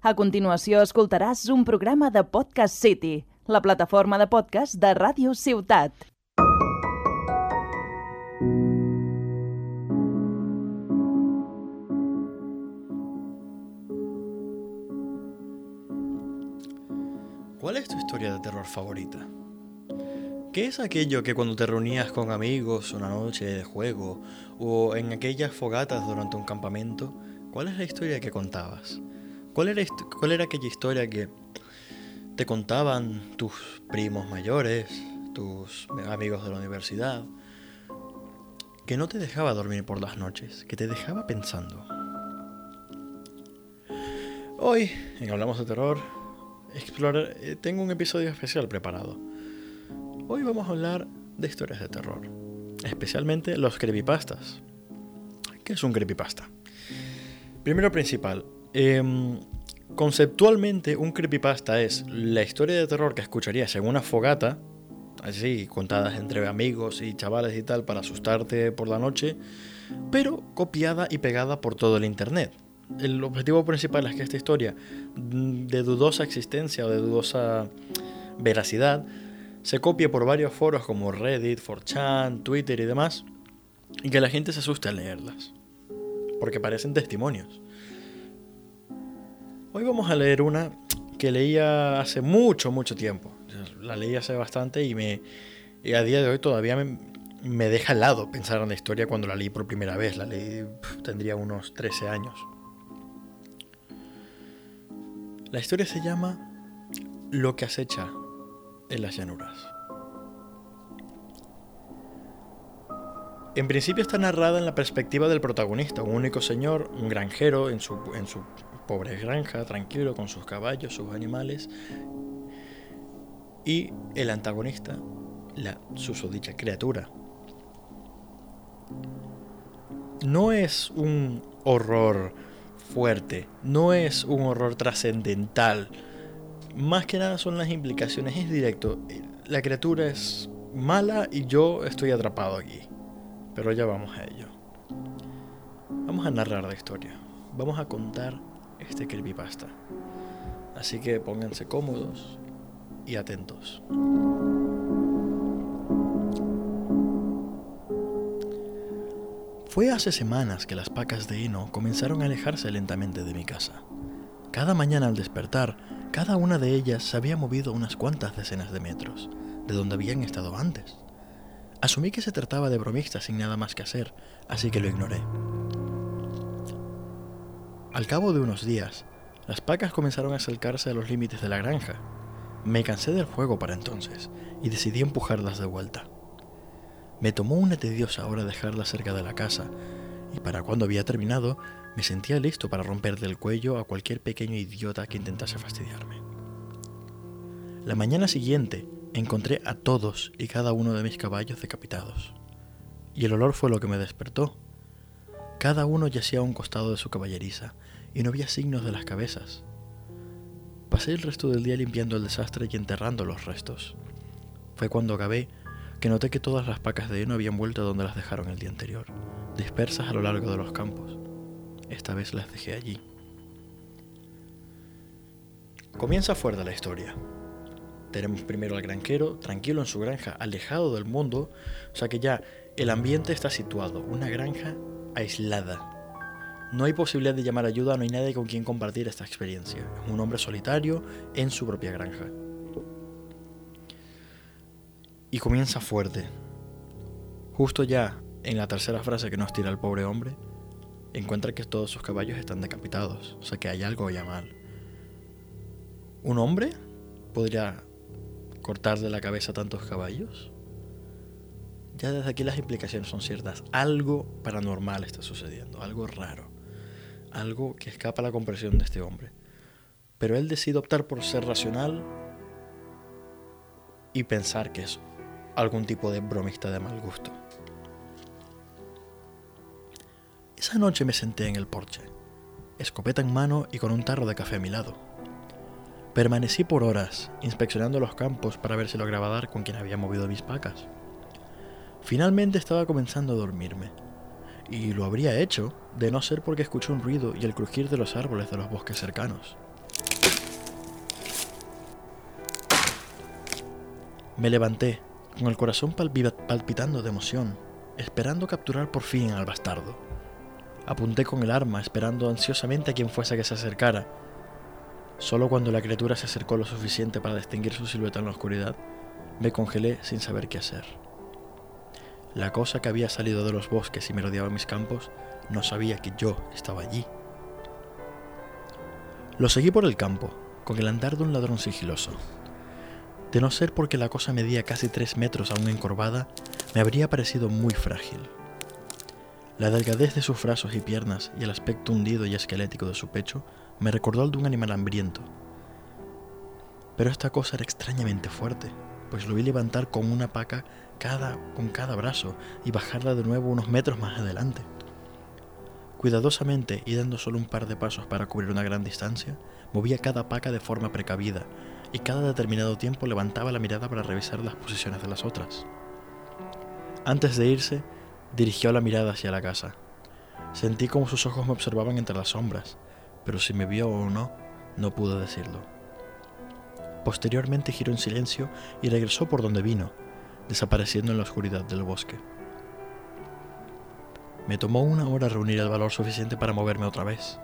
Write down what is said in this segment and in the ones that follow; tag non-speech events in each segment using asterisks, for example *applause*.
A continuació escoltaràs un programa de Podcast City, la plataforma de podcast de Ràdio Ciutat. ¿Cuál es tu historia de terror favorita? ¿Qué es aquello que cuando te reunías con amigos una noche de juego o en aquellas fogatas durante un campamento, cuál es la historia que contabas? ¿Cuál era, aquella historia que te contaban tus primos mayores, tus amigos de la universidad, que no te dejaba dormir por las noches, que te dejaba pensando? Hoy, en Hablamos de Terror, explorar, eh, tengo un episodio especial preparado. Hoy vamos a hablar de historias de terror, especialmente los creepypastas. ¿Qué es un creepypasta? Primero principal, em, conceptualmente un creepypasta es la historia de terror que escucharías en una fogata, así contadas entre amigos y chavales y tal para asustarte por la noche, pero copiada y pegada por todo el internet el objetivo principal es que esta historia de dudosa existencia o de dudosa veracidad se copie por varios foros como Reddit, 4chan, Twitter y demás, y que la gente se asuste al leerlas, porque parecen testimonios. Hoy vamos a leer una que leía hace mucho, mucho tiempo. La leí hace bastante y, me, y a día de hoy todavía me, me deja al lado pensar en la historia cuando la leí por primera vez. La leí, tendría unos 13 años. La historia se llama Lo que acecha en las llanuras. En principio está narrada en la perspectiva del protagonista, un único señor, un granjero en su, en su pobre granja, tranquilo con sus caballos, sus animales, y el antagonista, la susodicha criatura. No es un horror fuerte, no es un horror trascendental. Más que nada son las implicaciones, es directo. La criatura es mala y yo estoy atrapado aquí. Pero ya vamos a ello. Vamos a narrar la historia. Vamos a contar este creepypasta. Así que pónganse cómodos y atentos. Fue hace semanas que las pacas de heno comenzaron a alejarse lentamente de mi casa. Cada mañana al despertar, cada una de ellas se había movido unas cuantas decenas de metros, de donde habían estado antes. Asumí que se trataba de bromistas sin nada más que hacer, así que lo ignoré. Al cabo de unos días, las pacas comenzaron a acercarse a los límites de la granja. Me cansé del juego para entonces y decidí empujarlas de vuelta. Me tomó una tediosa hora dejarla cerca de la casa, y para cuando había terminado, me sentía listo para romper del cuello a cualquier pequeño idiota que intentase fastidiarme. La mañana siguiente encontré a todos y cada uno de mis caballos decapitados, y el olor fue lo que me despertó. Cada uno yacía a un costado de su caballeriza, y no había signos de las cabezas. Pasé el resto del día limpiando el desastre y enterrando los restos. Fue cuando acabé que noté que todas las pacas de heno habían vuelto a donde las dejaron el día anterior, dispersas a lo largo de los campos. Esta vez las dejé allí. Comienza fuerte la historia. Tenemos primero al granjero, tranquilo en su granja, alejado del mundo, o sea que ya el ambiente está situado, una granja aislada. No hay posibilidad de llamar ayuda, no hay nadie con quien compartir esta experiencia. Es un hombre solitario en su propia granja. Y comienza fuerte. Justo ya en la tercera frase que nos tira el pobre hombre, encuentra que todos sus caballos están decapitados, o sea que hay algo ya mal. ¿Un hombre podría cortarle la cabeza a tantos caballos? Ya desde aquí las implicaciones son ciertas. Algo paranormal está sucediendo, algo raro, algo que escapa a la comprensión de este hombre. Pero él decide optar por ser racional y pensar que es algún tipo de bromista de mal gusto. Esa noche me senté en el porche, escopeta en mano y con un tarro de café a mi lado. Permanecí por horas inspeccionando los campos para ver si lograba dar con quien había movido mis pacas. Finalmente estaba comenzando a dormirme, y lo habría hecho de no ser porque escuché un ruido y el crujir de los árboles de los bosques cercanos. Me levanté, con el corazón palpitando de emoción, esperando capturar por fin al bastardo. Apunté con el arma, esperando ansiosamente a quien fuese que se acercara. Solo cuando la criatura se acercó lo suficiente para distinguir su silueta en la oscuridad, me congelé sin saber qué hacer. La cosa que había salido de los bosques y merodeaba mis campos no sabía que yo estaba allí. Lo seguí por el campo, con el andar de un ladrón sigiloso. De no ser porque la cosa medía casi tres metros aún encorvada, me habría parecido muy frágil. La delgadez de sus brazos y piernas y el aspecto hundido y esquelético de su pecho me recordó al de un animal hambriento. Pero esta cosa era extrañamente fuerte, pues lo vi levantar con una paca cada, con cada brazo y bajarla de nuevo unos metros más adelante. Cuidadosamente y dando solo un par de pasos para cubrir una gran distancia, movía cada paca de forma precavida y cada determinado tiempo levantaba la mirada para revisar las posiciones de las otras. Antes de irse, dirigió la mirada hacia la casa. Sentí como sus ojos me observaban entre las sombras, pero si me vio o no, no pude decirlo. Posteriormente giró en silencio y regresó por donde vino, desapareciendo en la oscuridad del bosque. Me tomó una hora reunir el valor suficiente para moverme otra vez.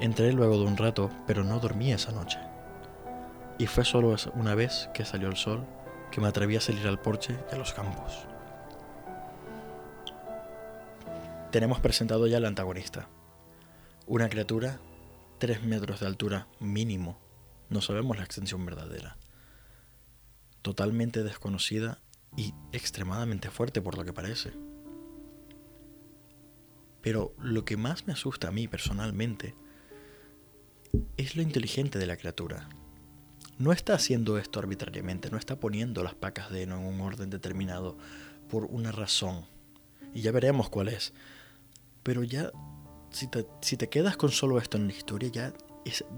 Entré luego de un rato, pero no dormí esa noche. Y fue solo una vez que salió el sol que me atreví a salir al porche y a los campos. Tenemos presentado ya al antagonista. Una criatura, tres metros de altura mínimo, no sabemos la extensión verdadera. Totalmente desconocida y extremadamente fuerte por lo que parece. Pero lo que más me asusta a mí personalmente es lo inteligente de la criatura. No está haciendo esto arbitrariamente, no está poniendo las pacas de heno en un orden determinado por una razón. Y ya veremos cuál es. Pero ya, si te, si te quedas con solo esto en la historia, ya,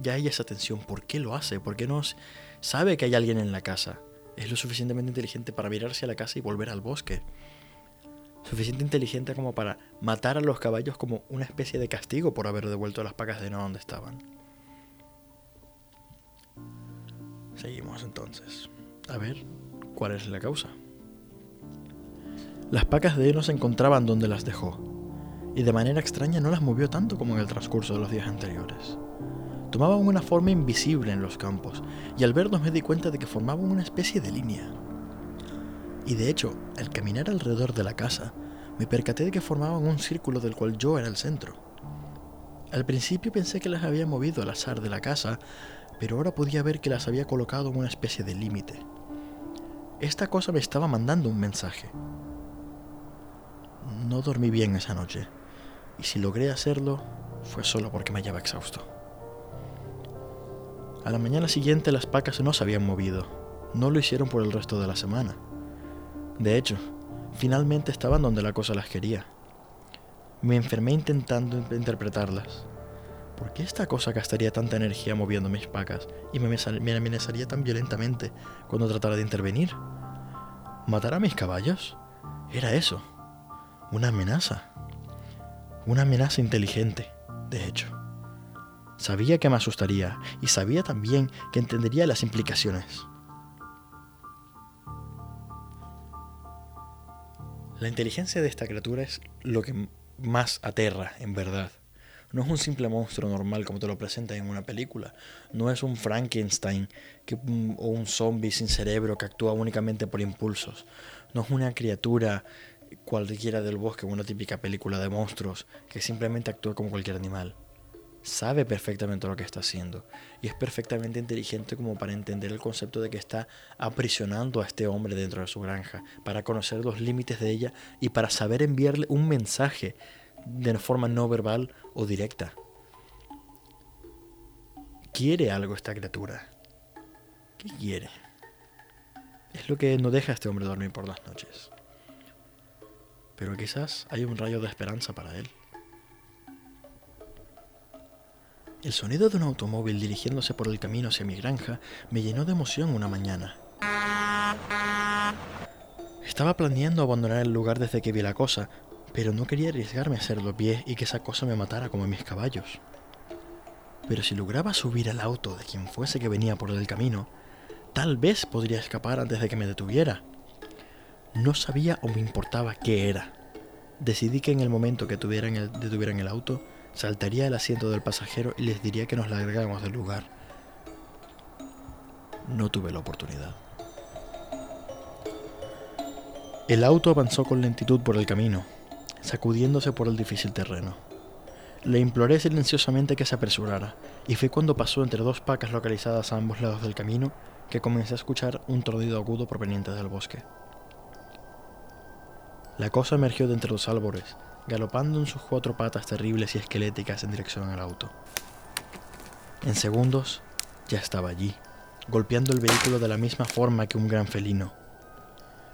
ya hay esa tensión. ¿Por qué lo hace? ¿Por qué no sabe que hay alguien en la casa? Es lo suficientemente inteligente para mirarse a la casa y volver al bosque. Suficiente inteligente como para matar a los caballos como una especie de castigo por haber devuelto las pacas de heno donde estaban. Seguimos entonces. A ver, ¿cuál es la causa? Las pacas de heno se encontraban donde las dejó, y de manera extraña no las movió tanto como en el transcurso de los días anteriores. Tomaban una forma invisible en los campos, y al vernos me di cuenta de que formaban una especie de línea. Y de hecho, al caminar alrededor de la casa, me percaté de que formaban un círculo del cual yo era el centro. Al principio pensé que las había movido al azar de la casa, pero ahora podía ver que las había colocado en una especie de límite. Esta cosa me estaba mandando un mensaje. No dormí bien esa noche, y si logré hacerlo, fue solo porque me hallaba exhausto. A la mañana siguiente las pacas no se habían movido. No lo hicieron por el resto de la semana. De hecho, finalmente estaban donde la cosa las quería. Me enfermé intentando interpretarlas. ¿Por qué esta cosa gastaría tanta energía moviendo mis pacas y me, me amenazaría tan violentamente cuando tratara de intervenir? ¿Matar a mis caballos? Era eso. Una amenaza. Una amenaza inteligente, de hecho. Sabía que me asustaría y sabía también que entendería las implicaciones. La inteligencia de esta criatura es lo que más aterra, en verdad. No es un simple monstruo normal como te lo presentan en una película. No es un Frankenstein mm, o un zombie sin cerebro que actúa únicamente por impulsos. No es una criatura cualquiera del bosque, una típica película de monstruos que simplemente actúa como cualquier animal sabe perfectamente lo que está haciendo y es perfectamente inteligente como para entender el concepto de que está aprisionando a este hombre dentro de su granja, para conocer los límites de ella y para saber enviarle un mensaje de forma no verbal o directa. Quiere algo esta criatura. ¿Qué quiere? Es lo que no deja a este hombre dormir por las noches. Pero quizás hay un rayo de esperanza para él. El sonido de un automóvil dirigiéndose por el camino hacia mi granja me llenó de emoción una mañana. Estaba planeando abandonar el lugar desde que vi la cosa, pero no quería arriesgarme a hacerlo pie y que esa cosa me matara como mis caballos. Pero si lograba subir al auto de quien fuese que venía por el camino, Tal vez podría escapar antes de que me detuviera. No sabía o me importaba qué era. Decidí que en el momento que tuvieran el, detuvieran el auto, saltaría el asiento del pasajero y les diría que nos largáramos del lugar. No tuve la oportunidad. El auto avanzó con lentitud por el camino, sacudiéndose por el difícil terreno. Le imploré silenciosamente que se apresurara, y fue cuando pasó entre dos pacas localizadas a ambos lados del camino que comencé a escuchar un tronido agudo proveniente del bosque. La cosa emergió de entre los árboles, galopando en sus cuatro patas terribles y esqueléticas en dirección al auto. En segundos ya estaba allí, golpeando el vehículo de la misma forma que un gran felino.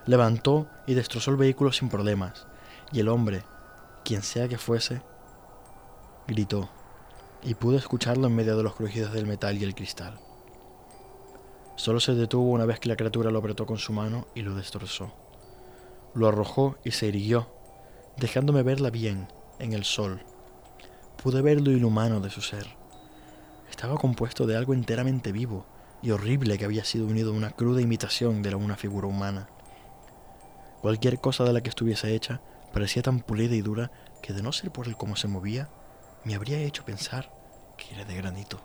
Levantó y destrozó el vehículo sin problemas, y el hombre, quien sea que fuese, gritó, y pude escucharlo en medio de los crujidos del metal y el cristal. Solo se detuvo una vez que la criatura lo apretó con su mano y lo destrozó. Lo arrojó y se irguió, dejándome verla bien, en el sol. Pude ver lo inhumano de su ser. Estaba compuesto de algo enteramente vivo y horrible que había sido unido a una cruda imitación de una figura humana. Cualquier cosa de la que estuviese hecha parecía tan pulida y dura que de no ser por el cómo se movía, me habría hecho pensar que era de granito.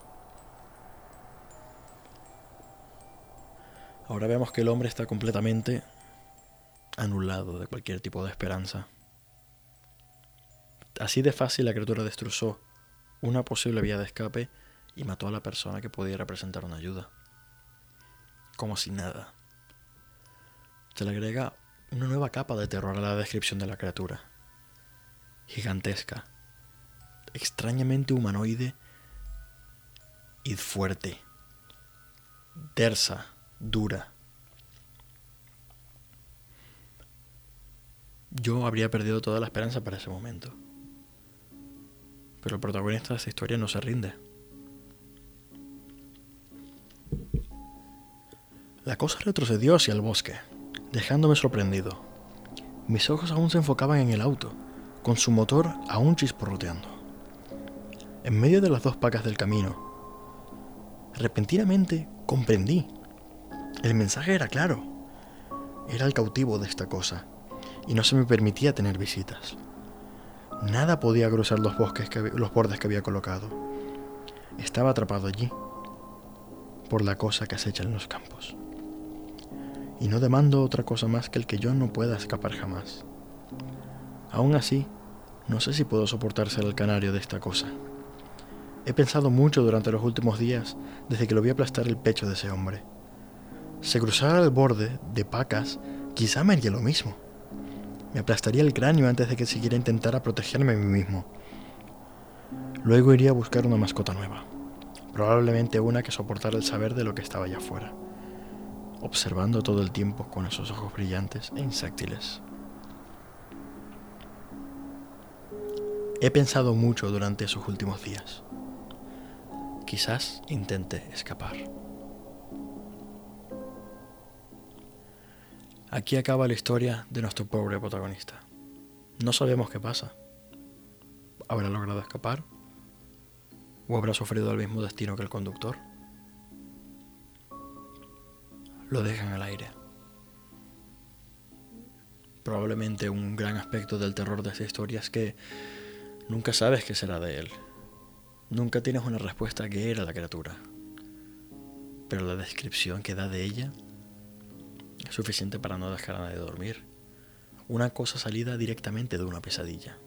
Ahora vemos que el hombre está completamente anulado de cualquier tipo de esperanza. Así de fácil la criatura destrozó una posible vía de escape y mató a la persona que podía representar una ayuda. Como si nada. Se le agrega una nueva capa de terror a la descripción de la criatura. Gigantesca, extrañamente humanoide y fuerte, tersa, dura. Yo habría perdido toda la esperanza para ese momento. Pero el protagonista de esta historia no se rinde. La cosa retrocedió hacia el bosque, dejándome sorprendido. Mis ojos aún se enfocaban en el auto, con su motor aún chisporroteando. En medio de las dos pacas del camino, repentinamente comprendí el mensaje era claro. Era el cautivo de esta cosa, y no se me permitía tener visitas. Nada podía cruzar los, bosques los bordes que había colocado. Estaba atrapado allí, por la cosa que acecha en los campos. Y no demando otra cosa más que el que yo no pueda escapar jamás. Aún así, no sé si puedo soportar ser el canario de esta cosa. He pensado mucho durante los últimos días desde que lo vi aplastar el pecho de ese hombre se cruzara el borde de pacas, quizá me haría lo mismo. Me aplastaría el cráneo antes de que siquiera intentara protegerme a mí mismo. Luego iría a buscar una mascota nueva, probablemente una que soportara el saber de lo que estaba allá afuera, observando todo el tiempo con esos ojos brillantes e insáctiles. He pensado mucho durante esos últimos días. Quizás intente escapar. Aquí acaba la historia de nuestro pobre protagonista. No sabemos qué pasa. ¿Habrá logrado escapar? ¿O habrá sufrido el mismo destino que el conductor? Lo dejan al aire. Probablemente un gran aspecto del terror de esta historia es que nunca sabes qué será de él. Nunca tienes una respuesta a qué era la criatura. Pero la descripción que da de ella suficiente para no dejar a nadie dormir. Una cosa salida directamente de una pesadilla.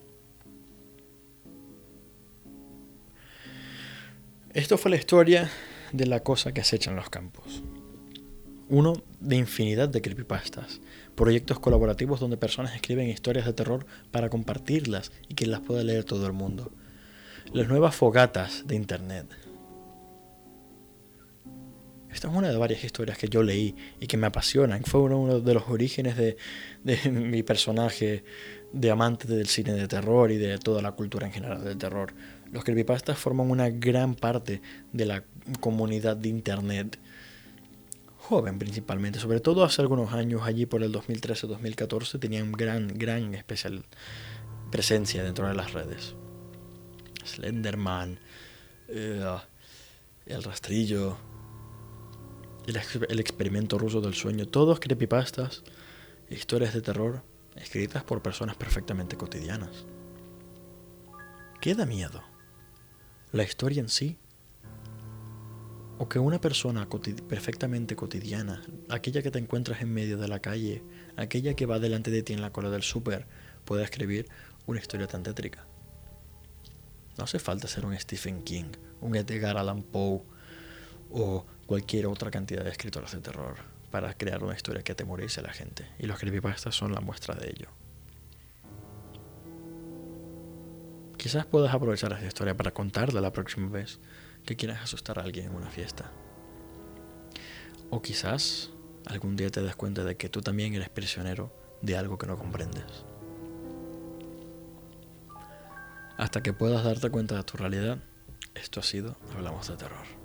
Esto fue la historia de la cosa que acecha en los campos. Uno de infinidad de creepypastas, proyectos colaborativos donde personas escriben historias de terror para compartirlas y que las pueda leer todo el mundo. Las nuevas fogatas de Internet, esta es una de varias historias que yo leí y que me apasionan. Fue uno de los orígenes de, *laughs* mi personaje de amante del cine de terror y de toda la cultura en general del terror. Los creepypastas forman una gran parte de la comunidad de Internet joven principalmente, sobre todo hace algunos años, allí por el 2013-2014, tenían gran, gran especial presencia dentro de las redes. Slenderman, eh, el rastrillo, el, experimento ruso del sueño, todos creepypastas, historias de terror escritas por personas perfectamente cotidianas. ¿Qué da miedo? ¿La historia en sí? ¿O que una persona perfectamente cotidiana, aquella que te encuentras en medio de la calle, aquella que va delante de ti en la cola del súper, pueda escribir una historia tan tétrica? No hace falta ser un Stephen King, un Edgar Allan Poe o cualquier otra cantidad de escritores de terror para crear una historia que atemorice a la gente. Y los creepypastas son la muestra de ello. Quizás puedas aprovechar esta historia para contarla la próxima vez que quieras asustar a alguien en una fiesta. O quizás algún día te des cuenta de que tú también eres prisionero de algo que no comprendes. Hasta que puedas darte cuenta de tu realidad, esto ha sido Hablamos de Terror.